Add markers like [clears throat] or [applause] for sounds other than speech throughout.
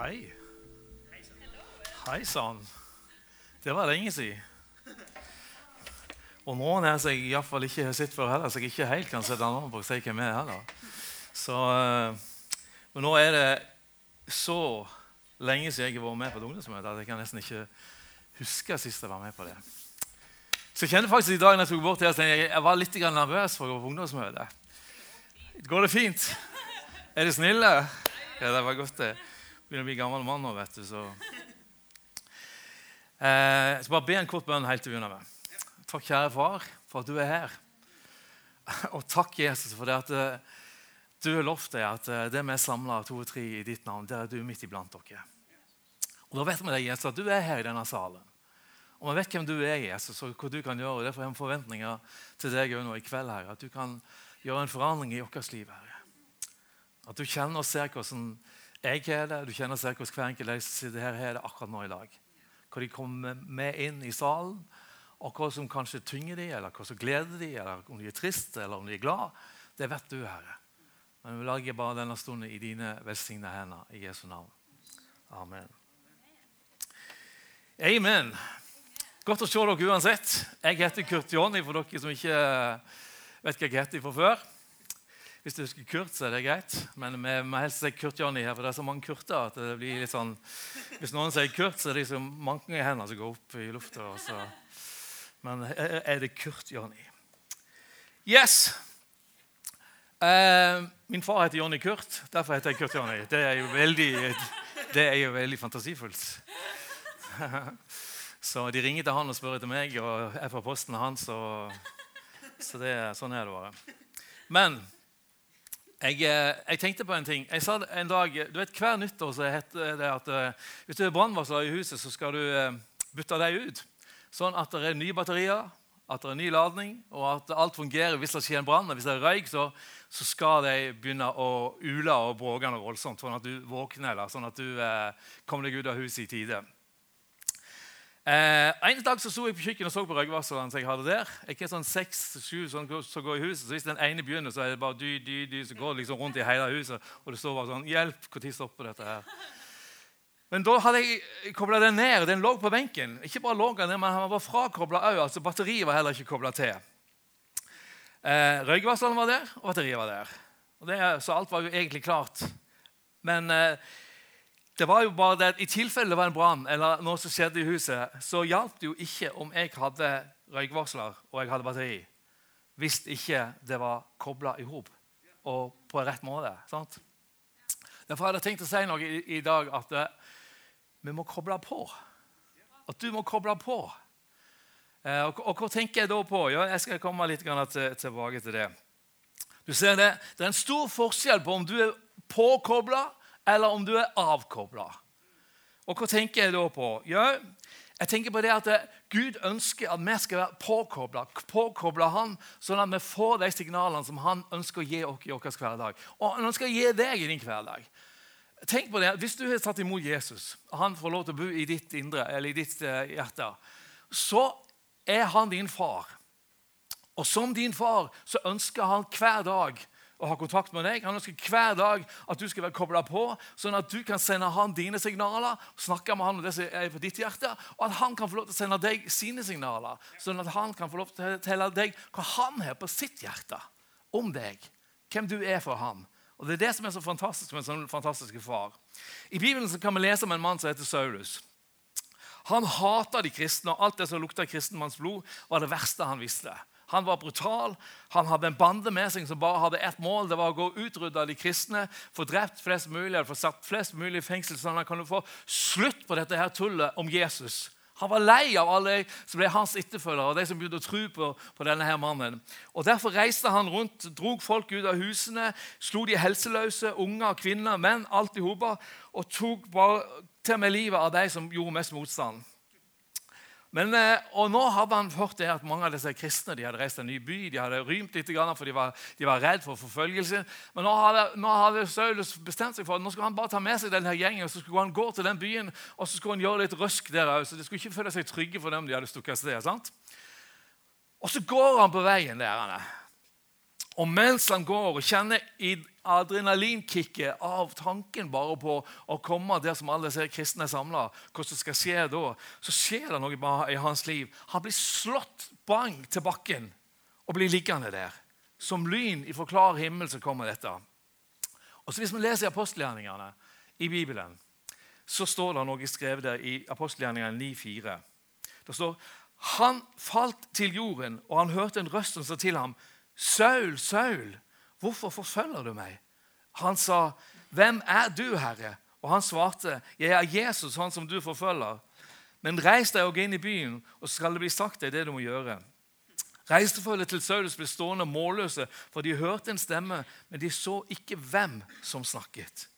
Hei. Hei sann. Det var lenge siden. Og noen her som jeg iallfall ikke har sett før heller, så jeg ikke helt kan sette navn på og si hvem jeg er heller. Så, eh, men nå er det så lenge siden jeg har vært med på et ungdomsmøte at jeg kan nesten ikke huske sist jeg var med på det. Så jeg kjente faktisk i dag når jeg tok bort her, at jeg var litt nervøs for å gå på ungdomsmøte. Går det fint? Er de snille? Ja, det var godt, det. Begynner å bli gammel mann nå, vet du. så... [laughs] Eh, jeg skal bare be en kort bønn helt til vi begynner med. Takk, kjære far, for at du er her. [laughs] Og takk, Jesus, for det at eh, du har lovt deg at eh, det vi er samla to og tre i ditt navn, det er du midt iblant dere. Og Da vet vi deg, Jesus, at du er her i denne salen. Og vi vet hvem du er, Jesus, og hva du kan gjøre. og Derfor har vi forventninger til deg nå i kveld. her, At du kan gjøre en forandring i vårt liv. Herre. At du kjenner og ser hvordan jeg har det, du kjenner sikkert hvordan hver enkelt sitter her har det akkurat nå i dag hva de kommer med inn i salen, og hva som kanskje tynger de, eller hva som gleder de, eller om de er triste eller om de er glad, det vet du, Herre. Men vi lager bare denne stunden i dine velsignede hender. I Jesu navn. Amen. Amen. Godt å se dere uansett. Jeg heter Kurt Jonny, for dere som ikke vet hva jeg heter fra før. Hvis du husker Kurt, så er det greit. Men vi må helst si Kurt-Johnny her, for det er så mange Kurter. at det blir litt sånn... Hvis noen sier Kurt, så er det liksom mange hender som går opp i lufta. Men er det Kurt-Johnny? Yes! Uh, min far heter Johnny Kurt, derfor heter jeg Kurt-Johnny. Det er jo veldig, det er jo veldig fantasifullt. [laughs] Så de ringer til han og spør etter meg, og jeg får posten hans. Og, så det, sånn er det bare. Men jeg, eh, jeg, tenkte på en ting. Jeg sa en dag, du vet Hver nyttår så heter det at uh, hvis du er brannvarsler i huset, så skal du uh, bytte dem ut. Sånn at det er nye batterier, at det er ny ladning, og at alt fungerer hvis det skjer en brann. Hvis det er røyk, så, så, skal de begynne å ule og bråke noe voldsomt, sånn at du våkner, eller sånn at du eh, kommer deg ut av huset i tide. Eh, en dag så sto jeg på kjøkkenet og så på røykvarslerne jeg hadde der. Ikke sånn seks-sju som går i huset. Så Hvis den ene begynner, så er det bare dy, dy, dy, så går det liksom rundt i hele huset. Og det står bare sånn Hjelp! Når stopper dette her? Men da hadde jeg kobla den ned. Den lå på benken. Ikke bare lå den ned, men han var frakobla òg. Altså batteriet var heller ikke kobla til. Eh, Røykvarsleren var der, og batteriet var der. Og det, så alt var jo egentlig klart. Men eh, det var jo bare det I tilfelle det var en brann eller noe som skjedde i huset, så hjalp det jo ikke om jeg hadde røykvarsler og jeg hadde batteri, hvis ikke det var kobla i hop og på rett måte. sant? Derfor hadde jeg tenkt å si noe i, i dag at uh, vi må koble på. At du må koble på. Uh, og, og, hva tenker jeg da på? Ja, jeg skal komme litt til, tilbake til det. Du ser Det det er en stor forskjell på om du er påkobla eller om du er avkobla. Og hva tenker jeg da på? Jo, jeg tenker på det at Gud ønsker at vi skal være påkobla, påkobla Han, sånn at vi får de signalene som Han ønsker å gi oss i vår hverdag. Og Han ønsker å gi deg i din hverdag. Tenk på det, Hvis du har tatt imot Jesus, og han får lov til å bo i ditt indre, eller i ditt eh, hjerte, så er han din far. Og som din far så ønsker han hver dag og ha kontakt med deg. Han ønsker hver dag at du skal være kobla på, sånn at du kan sende han dine signaler, snakke med han om det som er på ditt hjerte, og at han kan få lov til å sende deg sine signaler, sånn at han kan få lov til å fortelle deg hva han har på sitt hjerte om deg, hvem du er for ham. Og Det er det som er så fantastisk med en sånn fantastisk far. I Bibelen kan vi lese om en mann som heter Saulus. Han hata de kristne, og alt det som lukta kristenmannsblod, var det verste han visste. Han var brutal. Han hadde en bande med seg som bare hadde ett mål. Det var å gå utrydde de kristne, få drept flest mulig, få satt flest mulig i fengsel, sånn at han kunne få slutt på dette her tullet om Jesus. Han var lei av alle som ble hans etterfølgere, og de som begynte å tro på, på, denne her mannen. Og Derfor reiste han rundt, drog folk ut av husene, slo de helseløse, unger, kvinner, menn, alt i hop, og tok bare til med livet av de som gjorde mest motstand. Men, eh, og Nå hadde han hørt det at mange av disse kristne de hadde reist til en ny by. De hadde rymt litt, for de var, de var redd for forfølgelse. Men nå hadde, nå hadde, Saulus bestemt seg for at nå skulle han bare ta med seg denne gjengen og så skulle han gå til den byen og så skulle han gjøre litt røsk der òg. Så de skulle ikke føle seg trygge for dem de hadde stukket av sted. sant? Og så går han på veien der. Og mens han går og kjenner i adrenalinkicket av tanken bare på å komme der som alle ser kristne er samla. Hva som skal skje da? Så skjer det noe i hans liv. Han blir slått bang til bakken og blir liggende der. Som lyn ifra klar himmel så kommer dette. Og så Hvis vi leser apostelgjerningene i Bibelen, så står det noe skrevet der i apostelgjerningene 9,4. Det står han falt til jorden, og han hørte en røst som sa til ham, 'Saul, Saul, hvorfor forfølger du meg?' Han sa, 'Hvem er du, Herre?' Og han svarte, 'Jeg er Jesus, han som du forfølger.' Men reis deg og gå inn i byen, og så skal det bli sagt deg det du må gjøre. Reisefølget til Saulus ble stående målløse, for de hørte en stemme, men de så ikke hvem som snakket.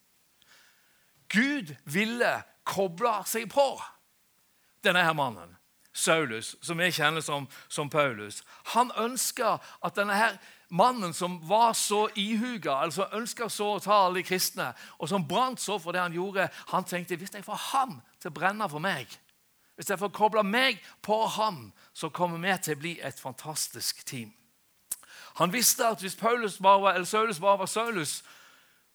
Gud ville koble seg på denne her mannen. Saulus, som vi kjenner som, som Paulus. Han ønska at denne her mannen som var så ihuga, altså ønska så å ta alle de kristne, og som brant så for det han gjorde, han tenkte hvis jeg får ham til å brenne for meg, hvis jeg får kobla meg på ham, så kommer vi til å bli et fantastisk team. Han visste at hvis Paulus bare var, eller Saulus bare var Saulus,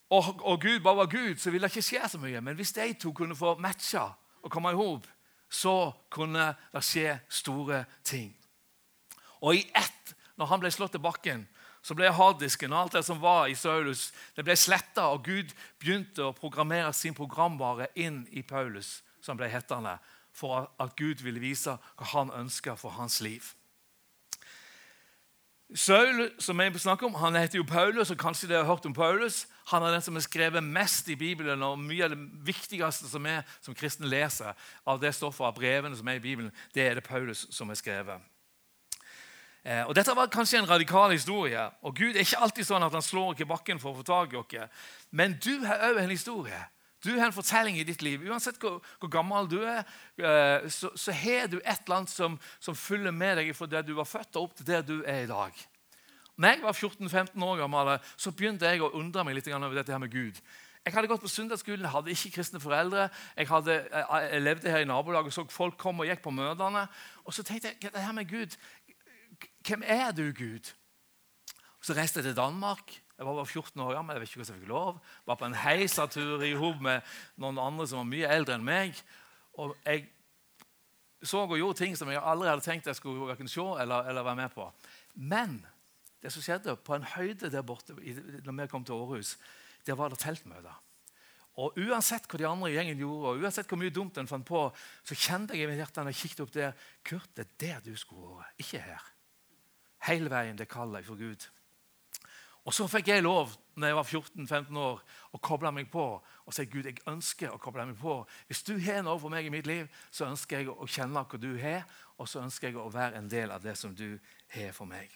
og, og Gud bare var Gud, så ville det ikke skje så mye. Men hvis de to kunne få matcha og komme i hop, så kunne det skje store ting. Og i ett, når han ble slått til bakken, så ble harddisken og alt det som var i Saulus, det ble sletta, og Gud begynte å programmere sin programvare inn i Paulus, som ble hettende, for at Gud ville vise hva han ønska for hans liv. Saul, som jeg snakker om, han heter jo Paulus, og kanskje dere har hørt om Paulus. Han er den som har skrevet mest i Bibelen, og mye av det viktigste som er som kristne leser av det stoffet av brevene som er i Bibelen, det er det Paulus som har skrevet. Eh, og Dette var kanskje en radikal historie. og Gud er ikke alltid sånn at han slår ikke bakken for å få tak i dere. Men du har òg en historie. Du har en fortelling i ditt liv. Uansett hvor, hvor gammel du er, eh, så, så har du et eller annet som, som følger med deg fra der du var født, og opp til der du er i dag. Når jeg var 14-15 år gammel, så begynte jeg å undre meg litt over dette her med Gud. Jeg hadde gått på søndagsskolen, hadde ikke kristne foreldre. Jeg, hadde, jeg levde her i nabolaget og så folk kom og gikk på møtene. Og så tenkte jeg det her med Gud Hvem er du, Gud? Så reiste jeg til Danmark. Jeg var bare 14 år gammel, jeg vet ikke hvordan jeg fikk lov. Jeg Var på en heisatur i hop med noen andre som var mye eldre enn meg. Og jeg så og gjorde ting som jeg aldri hadde tenkt jeg skulle se eller, eller være med på. Men det som skjedde på en høyde der borte når vi kom til Århus, der var det teltmøter. Og Uansett hva de andre i gjengen gjorde, og uansett hvor mye dumt en fant på, så kjente jeg i mitt hjerte når jeg kikket opp der Kurt, det er der du skulle vært, ikke her. Hele veien det kallet for Gud. Og Så fikk jeg lov når jeg var 14-15 år, å koble meg på og si Gud, jeg ønsker å koble meg på. Hvis du har noe for meg i mitt liv, så ønsker jeg å kjenne hva du har, og så ønsker jeg å være en del av det som du har for meg.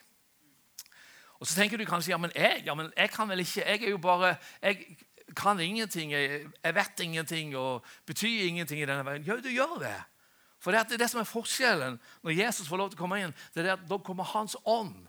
Og Så tenker du kanskje ja, men jeg, ja, men jeg kan vel ikke Jeg er jo bare jeg kan ingenting, jeg, jeg vet ingenting og betyr ingenting i denne verden. Ja, du gjør det. For det er det som er forskjellen når Jesus får lov til å komme inn. det er at Da kommer Hans ånd.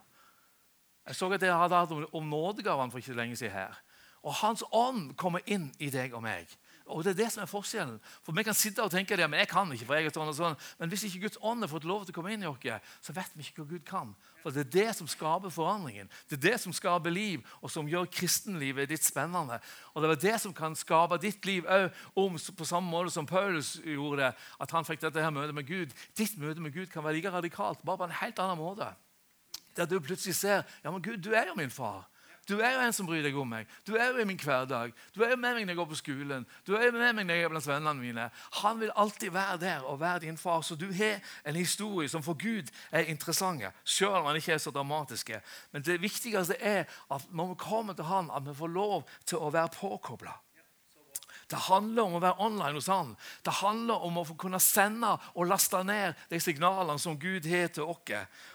Jeg så at jeg hadde hatt om nådegavene for ikke lenge siden her. Og Hans ånd kommer inn i deg og meg. Og det er det som er forskjellen. For Vi kan sitte og tenke det, men jeg kan ikke. for jeg er sånn og sånn. Men hvis ikke Guds ånd har fått lov til å komme inn i oss, så vet vi ikke hva Gud kan. For det er det som skaper forandringen. Det er det som skaper liv, og som gjør kristenlivet ditt spennende. Og det er det som kan skape ditt liv òg, på samme måte som Paulus gjorde det. At han fikk dette her møtet med Gud. Ditt møte med Gud kan være like radikalt, bare på en helt annen måte. Der du plutselig ser ja, men Gud, du er jo min far. Du er jo en som bryr deg om meg. Du er jo i min hverdag. Du er jo med meg når jeg går på skolen. Du er jo med meg når jeg er blant vennene mine. Han vil alltid være der og være din far. Så du har en historie som for Gud er interessant, selv om han ikke er så dramatisk. Men det viktigste er at når vi kommer til han, at vi får lov til å være påkobla. Det handler om å være online hos han. Det handler om å kunne sende og laste ned de signalene som Gud har til oss.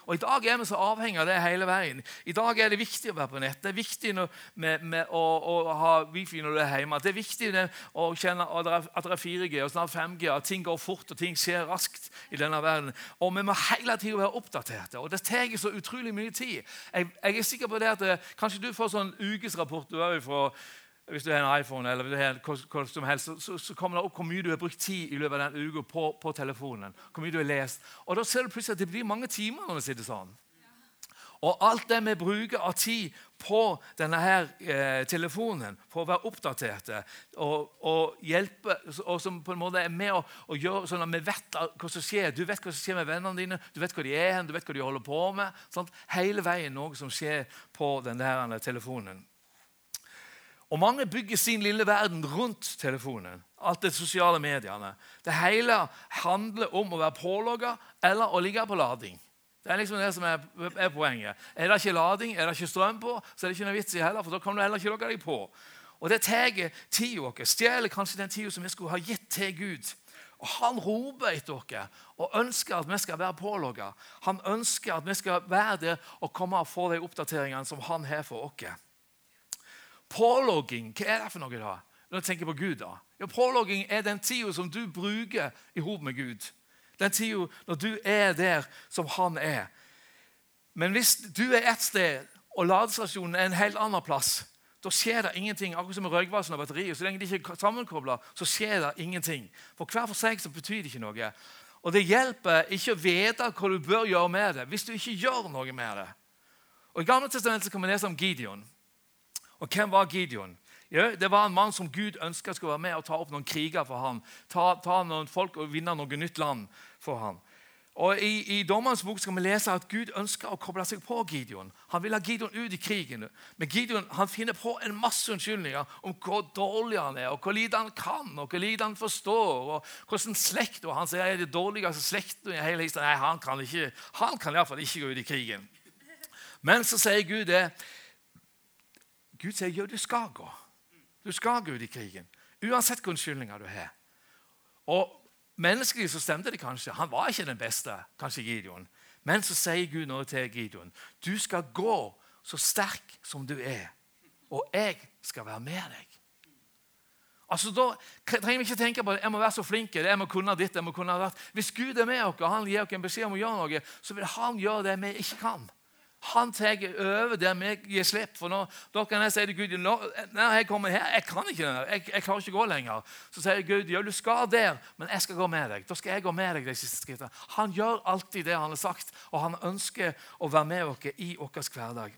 Og I dag er vi så avhengig av det hele veien. I dag er det viktig å være på nett. Det er viktig med, med å, å, ha wifi når du er hjemme. Det er viktig å kjenne at det er 4G og snart 5G, at ting går fort og ting skjer raskt i denne verden. Og vi må hele tida være oppdaterte. Og det tar så utrolig mye tid. Jeg, jeg, er sikker på det at det, Kanskje du får sånn ukesrapport du fra hvis du har en iPhone eller du har hva, som helst, så, så, kommer det opp hvor mye du har brukt tid i løpet av den uka på, på, telefonen. hvor mye du har lest. Og Da ser du plutselig at det blir mange timer når vi sitter sånn. Og alt det vi bruker av tid på denne her eh, telefonen for å være oppdaterte og, og, hjelpe, og som på en måte er med å, gjøre sånn at vi vet hva som skjer. Du vet hva som skjer med vennene dine, du vet hvor de er, du vet hva de holder på med. Sant? Hele veien noe som skjer på denne telefonen. Og Mange bygger sin lille verden rundt telefonen. Alt det sosiale mediene. Det hele handler om å være pålogga eller å ligge på lading. Det er liksom det som er, er, poenget. Er det ikke lading, er det ikke strøm på, så er det ikke noe vits i heller, for da kan du heller ikke logge deg på. Og Det tar tida vår. Stjeler kanskje den tida som vi skulle ha gitt til Gud. Og Han roper etter oss og ønsker at vi skal være pålogga. Han ønsker at vi skal være der og komme og få de oppdateringene som han har for oss. Pålogging, hva er det for noe da? Når jeg tenker på Gud da? Ja, Pålogging er den tida som du bruker i hop med Gud. Den tida når du er der som han er. Men hvis du er ett sted, og ladestasjonen er en helt annen plass, da skjer det ingenting. Akkurat som med røykvasen og batteriet. Så lenge de ikke er sammenkobla, så skjer det ingenting. For hver for seg så betyr det ikke noe. Og det hjelper ikke å vite hva du bør gjøre med det, hvis du ikke gjør noe med det. Og I Gamle testamentet kan vi lese om Gideon. Og hvem var Gideon? Ja, det var en mann som Gud ønska skulle være med og ta opp noen kriger for ham. Ta, ta noen folk og vinne noe nytt land for ham. Og I, i Dommerens bok skal vi lese at Gud ønsker å koble seg på Gideon. Han vil ha Gideon ut i krigen. Men Gideon han finner på en masse unnskyldninger om hvor dårlig han er, og hvor lite han kan, og hvor lite han forstår. og hvordan slekt, og Han sier er det dårligste slekten i hele historien. Nei, han kan, ikke, han kan iallfall ikke gå ut i krigen. Men så sier Gud det. Gud sier jo, du skal gå. Du skal gå ut i krigen. Uansett hvilke unnskyldninger du har. Og Menneskelig så stemte det kanskje. Han var ikke den beste, kanskje Gideon. Men så sier Gud noe til Gideon. Du skal gå så sterk som du er, og jeg skal være med deg. Altså, Da trenger vi ikke tenke på det. jeg må være så flink, jeg må kunne ditt, jeg må kunne datt. Hvis Gud er med oss og han gir oss en beskjed om å gjøre noe, så vil han gjøre det vi ikke kan. Han tar over der vi gir slipp. For nå, da kan jeg si til Gud når jeg kommer her, jeg kan ikke jeg, jeg klarer ikke å gå lenger. Så sier Gud ja, du skal der, men jeg skal gå med deg. Da skal jeg gå med deg de siste skrittene. Han gjør alltid det han har sagt, og han ønsker å være med oss i vår hverdag.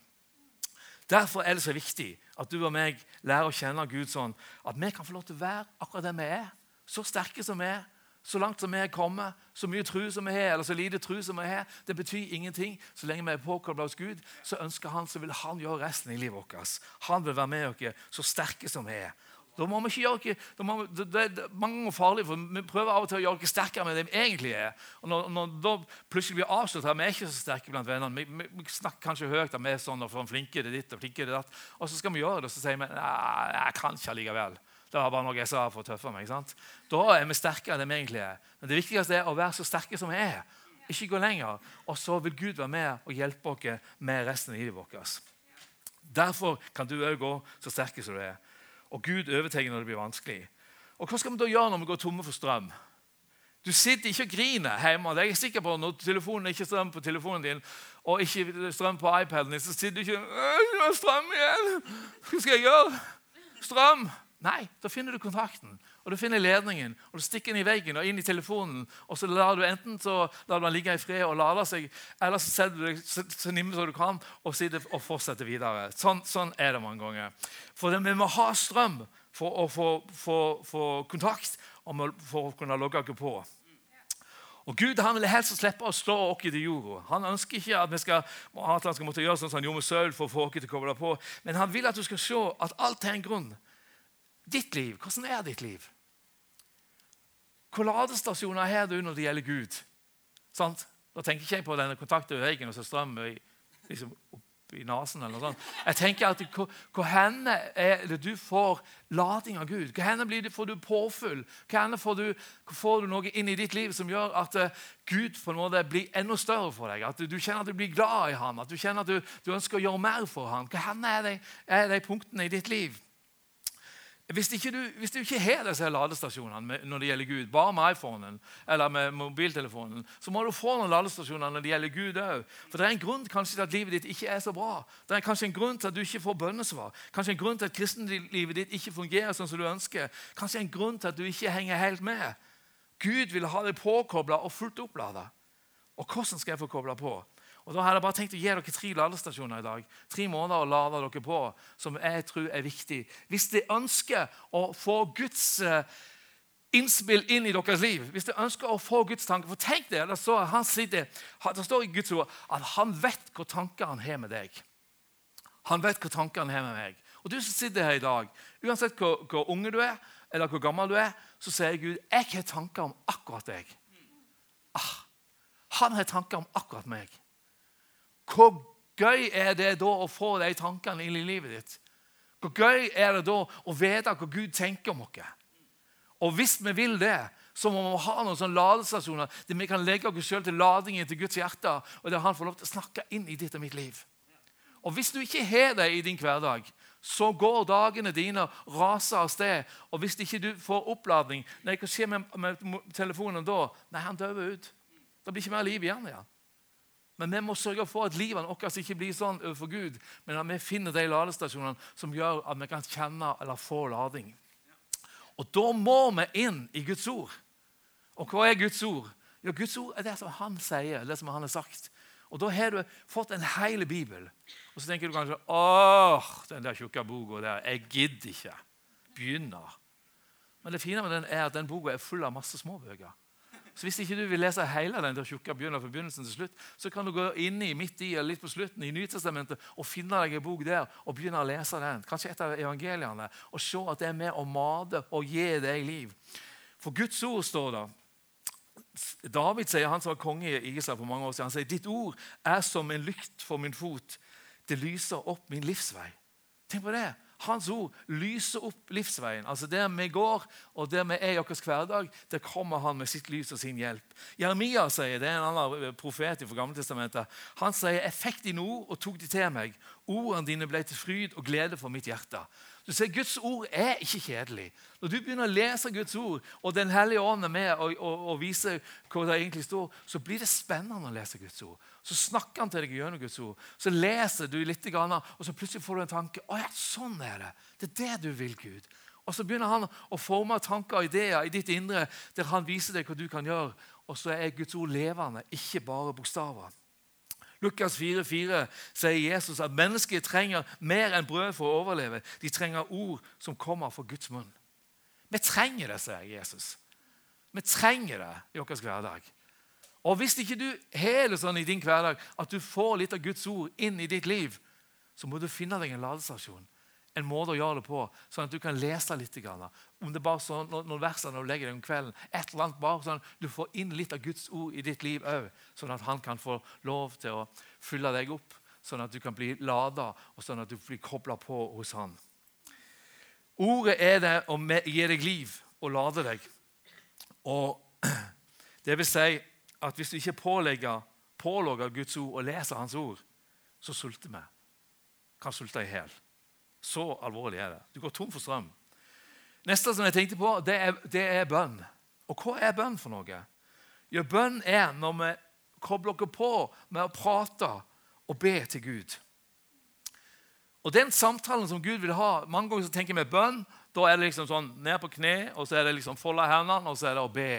Derfor er det så viktig at du og meg lærer å kjenne Gud sånn at vi kan få lov til å være akkurat det vi er. Så sterke som vi er så langt som vi er kommet, så mye tro som vi har, eller så lite tro som vi har, det betyr ingenting. Så lenge vi er påkobla hos Gud, så ønsker han, så vil han gjøre resten i livet vårt. Han vil være med oss så sterke som vi er. Da må vi ikke gjøre da må, det, det, det, mange ganger farlig, for Vi prøver av og til å gjøre oss sterkere enn det vi egentlig er. Og Når, når da plutselig blir avslørt at vi er ikke så sterke blant vennene Vi, vi, snakker kanskje høyt at vi er sånn og flinke det ditt og flinke det datt. Og så skal vi gjøre det, og så sier vi nei, jeg kan ikke allikevel. Det var bare noe jeg sa for å tøffe meg. sant? Da er vi sterkere enn vi egentlig er. Men det viktigste er å være så sterke som vi er. Ikke gå lenger. Og så vil Gud være med og hjelpe oss med resten av livet vårt. Derfor kan du òg gå så sterke som du er. Og Gud overtar når det blir vanskelig. Og Hva skal vi da gjøre når vi går tomme for strøm? Du sitter ikke og griner hjemme. Det er jeg sikker på Når telefonen ikke strøm på telefonen din, og ikke strøm på iPaden din, så sitter du ikke og strøm igjen! Hva skal jeg gjøre? Strøm! Nei, da finner du kontakten, og du finner ledningen, og du stikker den i veggen og inn i telefonen. og så lar du Enten så lar du den ligge i fred og lade seg, eller så setter du deg så, så nimme som du kan og, og fortsetter videre. Sånn, sånn, er det mange ganger. For vi må ha strøm for å få kontakt og for å kunne logge oss på. Og Gud han vil helst slippe å slå oss til jorda. Han ønsker ikke at vi skal, at han skal måtte gjøre sånn som han gjorde med Saul for å få oss til å koble på, men han vil at du skal se at alt har en grunn. Ditt liv, hvordan er ditt liv? Hvor ladestasjoner har du når det gjelder Gud? Sant? Da tenker ikke jeg på denne kontakten veggen og så strøm liksom, opp i nesen. eller noe sånt. Jeg tenker at Hvor, hvor henne er det du får lading av Gud? Hvor henne blir det, får du påfyll? Hvor henne får du, får du noe inn i ditt liv som gjør at uh, Gud på en måte blir enda større for deg? At du, du kjenner at du blir glad i ham, at du kjenner at du, du ønsker å gjøre mer for ham? Hvor henne er de punktene i ditt liv? Hvis, ikke du, hvis du ikke har disse ladestasjonene når det gjelder Gud, bare med iPhonen eller med mobiltelefonen, så må du få noen ladestasjoner når det gjelder Gud òg. For det er en grunn kanskje til at livet ditt ikke er så bra. Det er kanskje en grunn til at du ikke får bønnesvar. Kanskje en grunn til at kristenlivet ditt ikke fungerer sånn som du ønsker. Kanskje en grunn til at du ikke henger helt med. Gud vil ha deg påkobla og fullt opplada. Og hvordan skal jeg få kobla på? Og Da har jeg bare tenkt å gi dere tre ladestasjoner i dag. Tre måneder å lade dere på, som jeg tror er viktig. Hvis dere ønsker å få Guds eh, innspill inn i deres liv, hvis dere ønsker å få Guds tanker For tenk det, det står, han sitter, det står i Guds ord at han vet hva tanker han har med deg. Han vet hva tanker han har med meg. Og du som sitter her i dag, uansett hvor, hvor unge du er, eller hvor gammel du er, så sier Gud jeg har tanker om akkurat deg. Ah, han har tanker om akkurat meg. Hvor gøy er det da å få de tankene inn i livet ditt? Hvor gøy er det da å vite hva Gud tenker om oss? Og hvis vi vil det, så må vi ha noen sånne ladestasjoner der vi kan legge oss selv til ladingen til Guds hjerte, og der han får lov til å snakke inn i ditt og mitt liv. Og Hvis du ikke har det i din hverdag, så går dagene dine raser av sted. Og hvis ikke du får oppladning nei, Hva skjer med, med telefonen da? Nei, han dør ut. Det blir ikke mer liv igjen. Ja. Men vi må sørge for at livet vårt ikke blir sånn overfor Gud, men at vi finner de ladestasjonene som gjør at vi kan kjenne eller få lading. Og Da må vi inn i Guds ord. Og hva er Guds ord? Jo, Guds ord er det som han sier, det som han har sagt. Og Da har du fått en hel bibel. Og så tenker du kanskje åh, den der tjukke boka der, jeg gidder ikke begynne. Men det fine med den er at den boka er full av masse småbøker. Så Hvis ikke du vil lese hele den der tjukke begynner fra begynnelsen til slutt, så kan du gå inn i, midt i eller litt på slutten i Nytestamentet og finne deg en bok der og begynne å lese den. Kanskje et av evangeliene. Og se at det er med å mate og gi deg liv. For Guds ord står det David sier, han som var konge i Israel for mange år siden, han sier ditt ord er som en lykt for min fot. Det lyser opp min livsvei. Tenk på det. Hans ord lyser opp livsveien. Altså Der vi går, og der vi er i vår hverdag, der kommer han med sitt lys og sin hjelp. Jeremia sier, det er en annen profet fra Gammeltestamentet, han sier fikk dine ord og tok de til meg'. Ordene dine ble til fryd og glede for mitt hjerte. Du ser, Guds ord er ikke kjedelig. Når du begynner å lese Guds ord, og Den hellige ånd er med og, og, og viser hva det egentlig står, så blir det spennende å lese Guds ord. Så snakker han til deg gjennom Guds ord. Så leser du litt, og så plutselig får du en tanke. Å ja, sånn er det. Det er det du vil, Gud. Og så begynner han å forme tanker og ideer i ditt indre der han viser deg hva du kan gjøre. Og så er Guds ord levende, ikke bare bokstaver. Lukas 4,4 sier Jesus at mennesker trenger mer enn brød for å overleve. De trenger ord som kommer fra Guds munn. Vi trenger det, sier Jesus. Vi trenger det i vår hverdag. Og Hvis ikke du hele sånn i din hverdag at du får litt av Guds ord inn i ditt liv, så må du finne deg en ladestasjon. En måte å gjøre det på, sånn at du kan lese litt. Om det bare sånn, når du legger deg om kvelden. Et eller annet bare sånn Du får inn litt av Guds ord i ditt liv òg, sånn at han kan få lov til å fylle deg opp. Sånn at du kan bli lada, og sånn at du blir kobla på hos han. Ordet er det å gi deg liv og lade deg. Og [clears throat] det vil si at hvis du ikke pålegger, pålogger Guds ord og leser Hans ord, så sulter vi. Kan sulte i hjel. Så alvorlig er det. Du går tom for strøm. Neste som jeg tenkte på, det er, det er bønn. Og hva er bønn for noe? Ja, Bønn er når vi kobler oss på med å prate og be til Gud. Og Den samtalen som Gud vil ha Mange ganger så tenker vi bønn. Da er det liksom sånn ned på kne, og så er det liksom folde hendene, og så er det å be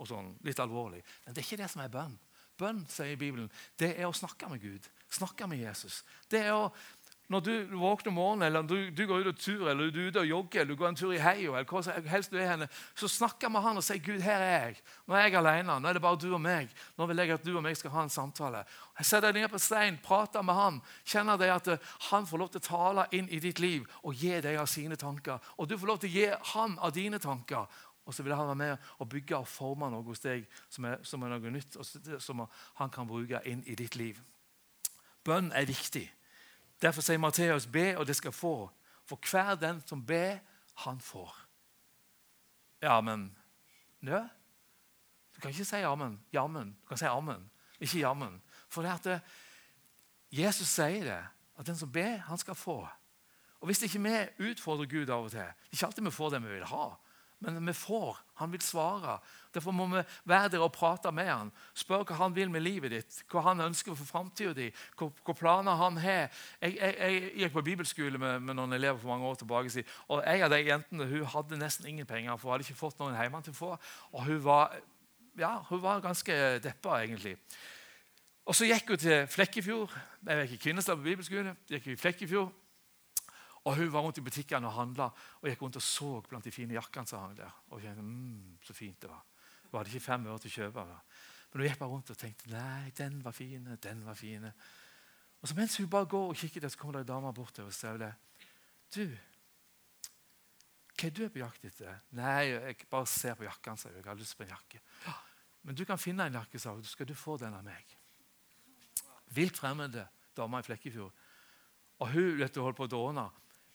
og sånn, litt alvorlig. Men det er ikke det som er bønn. Bønn, sier Bibelen, det er å snakke med Gud. Snakke med Jesus. Det er å, Når du våkner om morgenen, eller du, du, går ut og tur, eller du er ute og jogger, eller du går en tur i heia, eller hva helst du er henne, så snakker med han og sier 'Gud, her er jeg'. Nå er jeg alene. Nå er det bare du og meg. Nå vil jeg at du og meg skal ha en samtale. Jeg setter deg ned på stein, prater med han, kjenner deg at eh, han får lov til å tale inn i ditt liv og gi deg av sine tanker. Og du får lov til å gi han av dine tanker. Og så vil han være med og bygge og forme noe hos deg som er, som er noe nytt, og som han kan bruke inn i ditt liv. Bønn er viktig. Derfor sier Matteus, be, og det skal få. For hver den som ber, han får. Ja, men Nø? Du kan ikke si amen. Jammen. Du kan si amen, ikke jammen. For det at det, Jesus sier det, at den som ber, han skal få. Og Hvis ikke vi utfordrer Gud av og til Det er ikke alltid vi får det vi vil ha. Men vi får. Han vil svare. Derfor må vi være der og prate med han. Spør hva han vil med livet ditt, hva han ønsker for framtida di, hva, planer han har. Jeg, jeg, jeg, gikk på bibelskole med, med, noen elever for mange år tilbake. og En av de jentene hun hadde nesten ingen penger, for hun hadde ikke fått noen hjemme til å få. Og hun var, ja, hun var ganske deppa, egentlig. Og Så gikk hun til Flekkefjord. Jeg gikk i Kvinesdal på bibelskole. gikk i Flekkefjord. Og Hun var rundt i butikkene og handla og gikk rundt og så blant de fine jakkene som hang der. Og kjente, mm, så fint det var. Hun hadde ikke fem øre til å kjøpe. Da. Men hun gikk bare rundt og tenkte nei, den var fin, den var fin. Og så Mens hun bare går og kikker der, så kommer det ei dame bort til og sier Du, hva er du på jakt etter? Nei, jeg bare ser på jakkene. sa hun. Jeg har lyst på en jakke. Ja, men du kan finne en jakke, sa hun. Skal du få den av meg? Vilt fremmede dame i Flekkefjord. Og hun vet du, holdt på å dåne.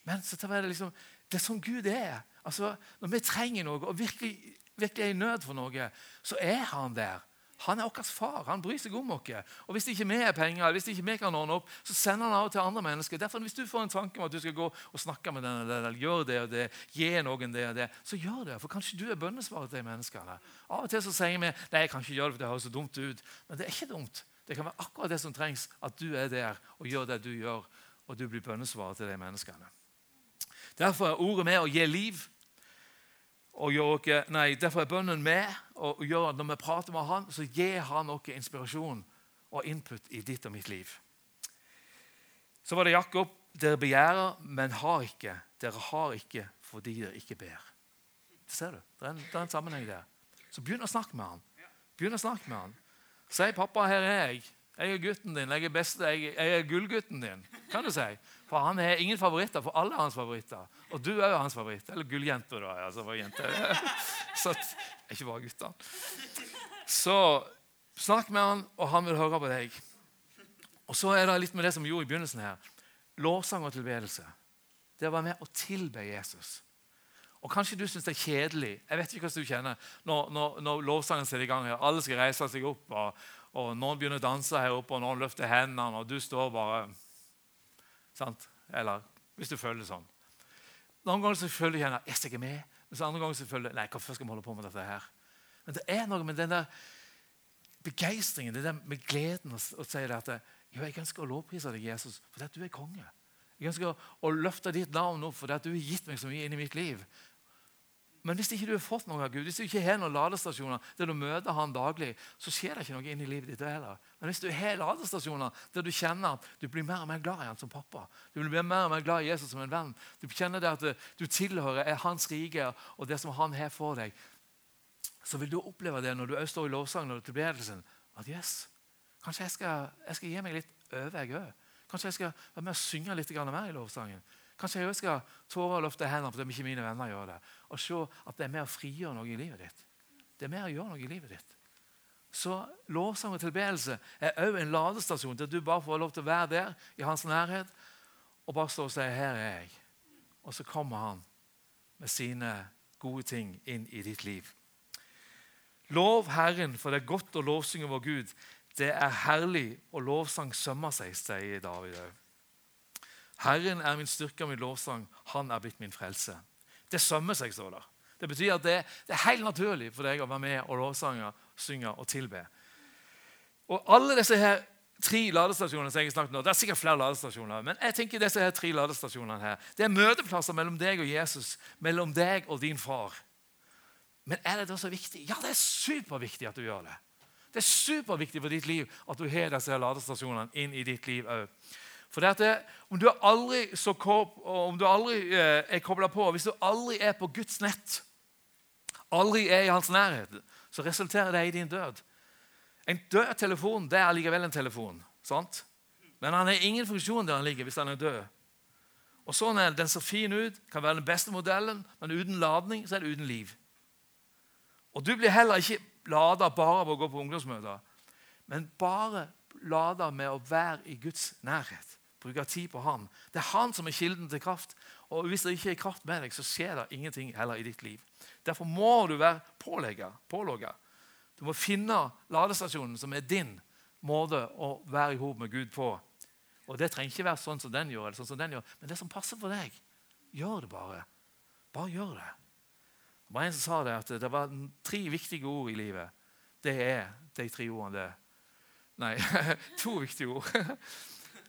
Men så det, liksom, det er sånn Gud er. Altså, Når vi trenger noe og virkelig, virkelig er i nød for noe, så er han der. Han er vår far. Han bryr seg om oss. Og Hvis det ikke vi har penger, hvis det ikke vi kan ordne opp, så sender han av til andre mennesker. Derfor Hvis du får en tanke om at du skal gå og snakke med den eller gjøre det og det, gi noen det og det, så gjør det. For kanskje du er bønnesvaret til de menneskene. Av og til så sier vi nei, jeg kan ikke gjøre det, for det høres så dumt ut. Men det er ikke dumt. Det kan være akkurat det som trengs, at du er der og gjør det du gjør, og du blir bønnesvaret til de menneskene. Derfor er ordet med å gi liv gjør nei, Derfor er bønnen med. og gjør Når vi prater med han, så gir han oss inspirasjon og input i ditt og mitt liv. Så var det Jakob. Dere begjærer, men har ikke. Dere har ikke fordi dere ikke ber. Det ser du. Det er en, det er en sammenheng der. Så begynn å snakke med han. Begynn å snakke med han. Si 'Pappa, her er jeg. Jeg er gutten din. Jeg er, beste, jeg, jeg er gullgutten din.' kan du si. For han har ingen favoritter, for alle er hans favoritter. Og du er jo hans favoritt. Eller gulljenta, da. Altså, var jente. [laughs] Så ikke bare guttene. Så snakk med han, og han vil høre på deg. Og så er det litt med det som vi gjorde i begynnelsen her. Lovsang og tilbedelse. Det å være med og tilbe Jesus. Og Kanskje du syns det er kjedelig. Jeg vet ikke hva du kjenner når, når, når lovsangen setter i gang. her. Alle skal reise seg opp, og, og noen begynner å danse her oppe, og noen løfter hendene, og du står bare Sant? Eller hvis du føler det sånn. Noen ganger så føler du gjerne yes, jeg er med. Mens andre ganger så føler du nei, hvorfor skal vi holde på med dette her? Men det er noe med den der begeistringen, det der med gleden å, å si det at jo, jeg ønsker å lovprise deg, Jesus, fordi at du er konge. Jeg ønsker å løfte ditt navn opp fordi at du har gitt meg så mye inn i mitt liv. Men hvis ikke du har fått noe av Gud, hvis du ikke har noen ladestasjoner der du møter han daglig, så skjer det ikke noe inn i livet ditt heller. Men hvis du har ladestasjoner der du kjenner at du blir mer og mer glad i han som pappa, du blir mer og mer glad i Jesus som en venn, du kjenner det at du tilhører er hans rike og det som han har for deg, så vil du oppleve det når du også står i lovsangen og tilbedelsen, at yes, kanskje jeg skal, jeg skal gi meg litt over, jeg òg. Kanskje jeg skal være med og synge litt mer i lovsangen. Kanskje jeg også skal tåre å løfte hendene fordi ikke mine venner gjør det. Og se at det er med å frigjøre noe i livet ditt. Det er med å gjøre noe i livet ditt. Så lovsang og tilbedelse er òg en ladestasjon der du bare får lov til å være der i hans nærhet og bare stå og si 'Her er jeg'. Og så kommer han med sine gode ting inn i ditt liv. Lov Herren, for det er godt å lovsynge vår Gud. Det er herlig, og lovsang sømmer seg, sier David òg. Herren er min styrke og min lovsang. Han er blitt min frelse. Det sømmer seg, står det. Det betyr at det, det, er helt naturlig for deg å være med og lovsange, synge og tilbe. Og alle disse her tre ladestasjonene som jeg har snakket om, Det er sikkert flere ladestasjoner, men jeg tenker disse her tre ladestasjonene her, det er møteplasser mellom deg og Jesus, mellom deg og din far. Men er det da så viktig? Ja, det er superviktig at du gjør det. Det er superviktig for ditt liv at du har disse ladestasjonene inn i ditt liv òg. For det om du aldri, om du aldri eh, er kobla på, hvis du aldri er på Guds nett, aldri er i hans nærhet, så resulterer det i din død. En død telefon det er likevel en telefon. sant? Men han har ingen funksjon der han ligger, hvis han er død. Og sånn er Den ser fin ut, kan være den beste modellen, men uten ladning så er det uten liv. Og Du blir heller ikke lada bare av å gå på ungdomsmøter, men bare lada med å være i Guds nærhet. Bruke tid på Han. Det er Han som er kilden til kraft. Og Hvis det ikke er kraft med deg, så skjer det ingenting heller i ditt liv. Derfor må du være pålogga. Du må finne ladestasjonen som er din måte å være i hop med Gud på. Og Det trenger ikke være sånn som den gjør, eller sånn som den gjør, men det som passer for deg. Gjør det bare. Bare gjør det. Det var En som sa det at det var tre viktige ord i livet. Det er de tre ordene. det. Nei, [laughs] to viktige ord.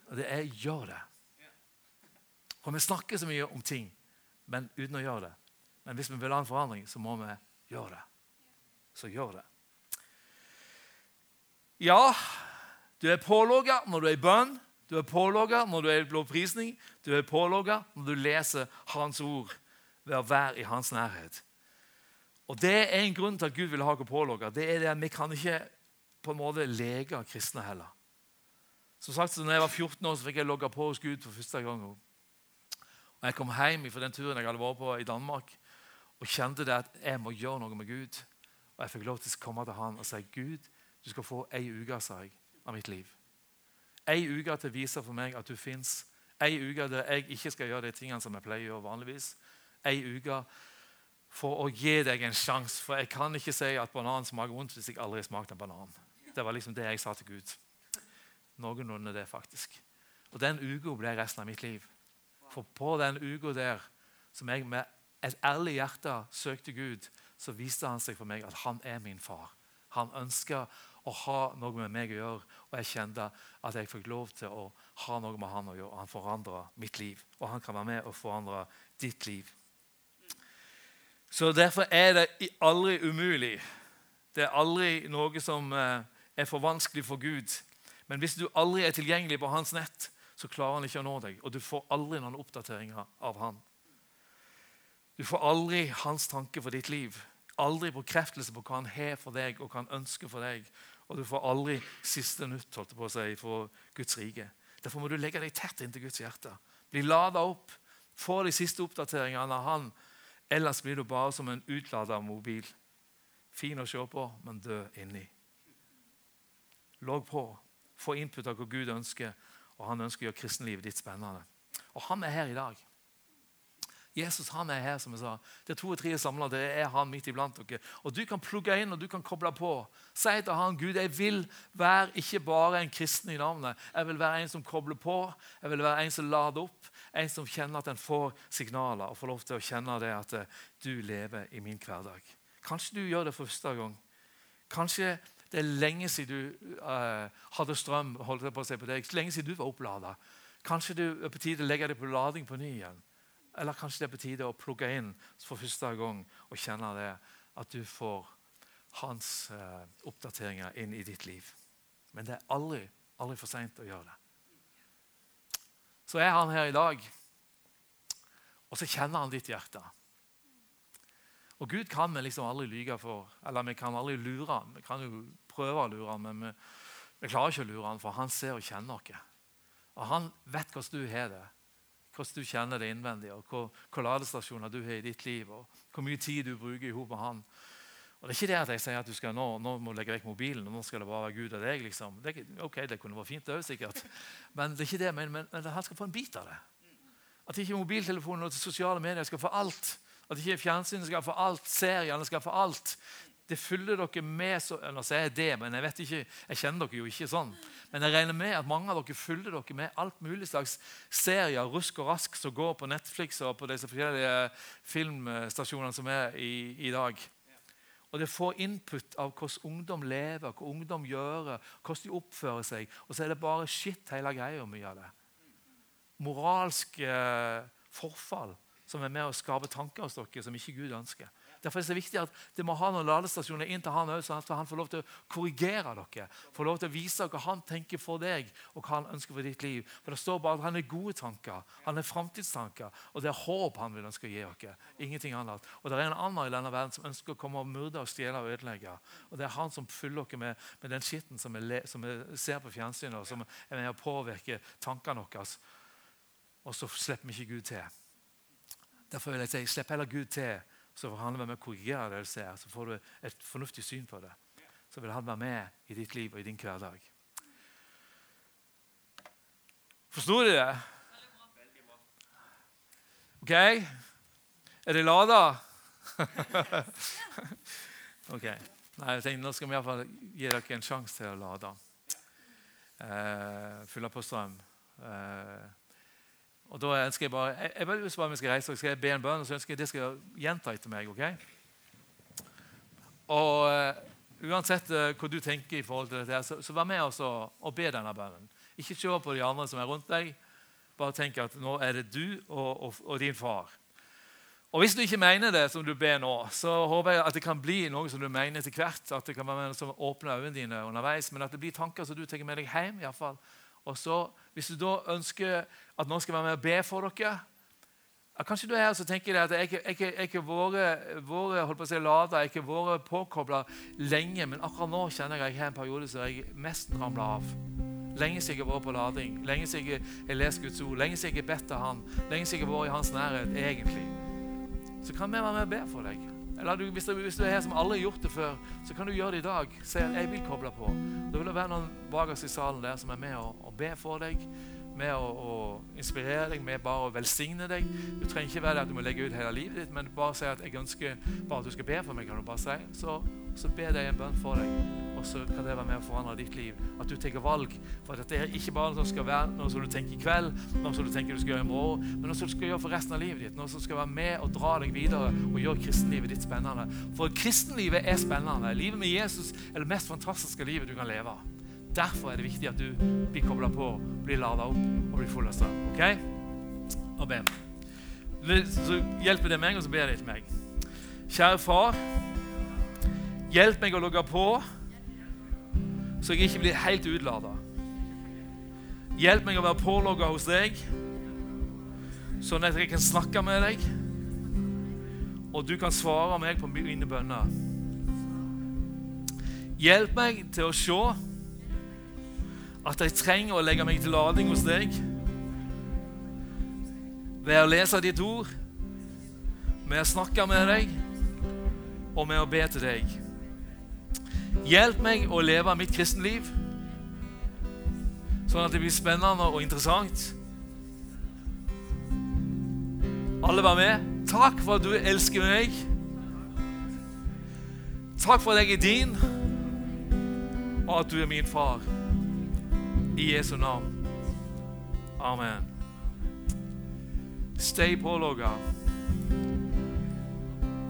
Og det er 'gjør det'. For Vi snakker så mye om ting, men uten å gjøre det. Men hvis vi vil ha en forandring, så må vi gjøre det. Så gjør det. Ja, Du er pålogga når du er i bønn, du er pålogga når du er i lovprisning, du er pålogga når du leser Hans ord ved å være i hans nærhet. Og Det er en grunn til at Gud vil ha oss pålogga. Det er det vi kan ikke på en måte lege kristne heller. Som sagt, så når jeg var 14 år, så fikk jeg logge på hos Gud for første gang. Og Jeg kom hjem fra den turen jeg hadde vært på i Danmark, og kjente det at jeg må gjøre noe med Gud. Og Jeg fikk lov til å komme til han og si Gud, du skal få ei uke sa jeg, av mitt liv. Ei uke til å vise for meg at du fins. Ei uke der jeg ikke skal gjøre de tingene som jeg pleier å gjøre vanligvis. Ei uke for å gi deg en sjanse. For jeg kan ikke si at banan smaker vondt hvis jeg aldri har smakt en banan. Det var liksom det jeg sa til Gud. Noenlunde det, faktisk. Og den uka ble resten av mitt liv. For på den uka der, som jeg med et ærlig hjerte søkte Gud, så viste han seg for meg at han er min far. Han ønsker å ha noe med meg å gjøre, og jeg kjente at jeg fikk lov til å ha noe med han å gjøre. Han forandra mitt liv, og han kan være med og forandre ditt liv. Så Derfor er det aldri umulig. Det er aldri noe som eh, er for vanskelig for Gud. Men hvis du aldri er tilgjengelig på hans nett, så klarer han ikke å nå deg. Og du får aldri noen oppdateringer av han. Du får aldri hans tanke for ditt liv. Aldri bekreftelse på hva han har for deg og hva han ønsker for deg. Og du får aldri siste nytt holdt på å si, for Guds rike. Derfor må du legge deg tett inntil Guds hjerte. Bli lada opp. Få de siste oppdateringene av han. Ellers blir du bare som en utlada mobil. Fin å se på, men død inni. Logg på. Få input av hva Gud ønsker, og han ønsker å gjøre kristenlivet ditt spennende. Og han er her i dag. Jesus han er her, som jeg sa. Det er to og tre samla. Det er han midt iblant dere. Og Du kan plugge inn og du kan koble på. Si til han, Gud, jeg vil være ikke bare en kristen i navnet. Jeg vil være en som kobler på, jeg vil være en som lader opp. En som kjenner at en får signaler og får lov til å kjenne det at eh, du lever i min hverdag. Kanskje du gjør det for første gang. Kanskje det er lenge siden du uh, hadde strøm holdt jeg på å se på deg. Lenge siden du var opplada. Kanskje det er på tide å legge deg på lading på ny igjen. Eller kanskje det er på tide å plugge inn for første gang og kjenne det at du får hans uh, oppdateringer inn i ditt liv. Men det er aldri, aldri for seint å gjøre det. Så er han her i dag, og så kjenner han ditt hjerte. Og Gud kan vi liksom aldri lyge for, eller vi kan aldri lure ham. Vi kan jo prøve å lure ham, men vi, vi klarer ikke å lure ham, for han ser og kjenner oss. Og Han vet hvordan du har det, hvordan du kjenner det innvendig, og hvor, hvor ladestasjoner du har i ditt liv, og hvor mye tid du bruker sammen med han. Og Det er ikke det at jeg sier at du skal nå, nå må du legge vekk mobilen og nå skal det bare være Gud og deg. liksom. Det, ok, det kunne vært fint, det sikkert. Men det er ikke det, men, men, men han skal få en bit av det. At ikke mobiltelefonen og sosiale medier skal få alt. At ikke fjernsynet skal få alt, seriene skal få alt. Det fyller dere med så, Nå sier jeg det, men jeg vet ikke, jeg kjenner dere jo ikke sånn. Men jeg regner med at mange av dere fyller dere med alt mulig slags serier rusk og rask som går på Netflix og på disse forskjellige filmstasjonene som er i, i dag. Og det får input av hvordan ungdom lever, hva ungdom gjør, hvordan de oppfører seg. Og så er det bare skitt hele greia mye av det. Moralsk eh, forfall som er med å skape tanker hos dere som ikke Gud ønsker. Derfor er det så viktig at det må ha noen ladestasjoner inn til han òg, sånn at han får lov til å korrigere dere. Får lov til å vise hva han tenker for deg, og hva han ønsker for ditt liv. For Det står bare at han er gode tanker, han er framtidstanker, og det er håp han vil ønske å gi dere. Ingenting annet. Og Det er en annen i denne verden som ønsker å komme og myrde og stjele og ødelegge. Og Det er han som fyller dere med, med den skitten som vi ser på fjernsynet, og som er med å påvirke tankene våre. Og så slipper vi ikke Gud til. Derfor vil jeg si, Slipp heller Gud til, så får han være med å korrigere det du ser. Så får du et fornuftig syn på det. Så vil han være med i ditt liv og i din hverdag. Forsto du det? OK? Er det lada? [laughs] ok. Nei, jeg tenkte, Nå skal vi iallfall gi dere en sjanse til å lade. Uh, fylle på strøm. Eh, og da ønsker Jeg bare, jeg, jeg bare, bare vi skal reise, skal jeg be en bønn, og så ønsker jeg det skal gjenta etter meg. ok? Og uh, Uansett uh, hva du tenker i forhold til dette, så, så vær med oss og, og be denne bønnen. Ikke se på de andre som er rundt deg. Bare tenk at nå er det du og, og, og din far. Og Hvis du ikke mener det som du ber nå, så håper jeg at det kan bli noe som du mener etter hvert. At det kan være noe som åpner øynene dine underveis, men at det blir tanker som du tar med deg hjem. I alle fall. Og så, Hvis du da ønsker at noen skal være med og be for dere Kanskje du er her og tenker at jeg har ikke vært si, lada, jeg har vært påkobla lenge, men akkurat nå kjenner jeg at jeg har en periode som jeg mest ramla av. Lenge siden jeg har vært på lading, lenge siden jeg har lest Guds ord, lenge siden jeg har bedt av Han, lenge siden jeg har vært i Hans nærhet, egentlig så kan vi være med og be for deg. Eller hvis, du, hvis, du, er her som aldri har gjort det før, så kan du gjøre det i dag. Si at 'jeg vil koble på'. Da vil det være noen bak i salen der som er med og, og ber for deg. Med å, å, inspirere deg, med bare å velsigne deg. Du trenger ikke være der at du må legge ut hele livet ditt, men bare si at 'jeg ønsker bare at du skal be for meg'. kan du bare si. Så, så ber jeg en bønn for deg og så kan det være med å forandre ditt liv. At du tar valg. For at det er ikke bare noe som skal være noe som du tenker i kveld, noe som du tenker du skal gjøre i morgen, men noe som du skal gjøre for resten av livet ditt. Noe som skal være med og dra deg videre og gjøre kristenlivet ditt spennende. For kristenlivet er spennende. Livet med Jesus er det mest fantastiske livet du kan leve. Derfor er det viktig at du blir kobla på, blir lada opp og blir full av strøm. Ok? Be. Så hjelper det meg, og så ber jeg til meg. Kjære far, hjelp meg å logge på så jeg ikke blir helt utlada. Hjelp meg å være pålogga hos deg, sånn at jeg kan snakke med deg, og du kan svare meg på mine bønner. Hjelp meg til å se at jeg trenger å legge meg til lading hos deg ved å lese ditt ord, ved å snakke med deg og med å be til deg. Hjelp meg å leve mitt kristenliv sånn at det blir spennende og interessant. Alle var med. Takk for at du elsker meg. Takk for at jeg er din, og at du er min far. I Jesu navn. Amen. Stay pålogga,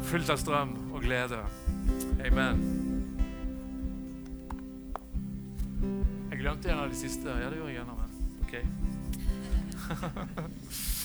fylt av strøm og glede. Amen. Jeg glemte en av de siste. Ja, det gjorde jeg gjerne, men ok. [laughs]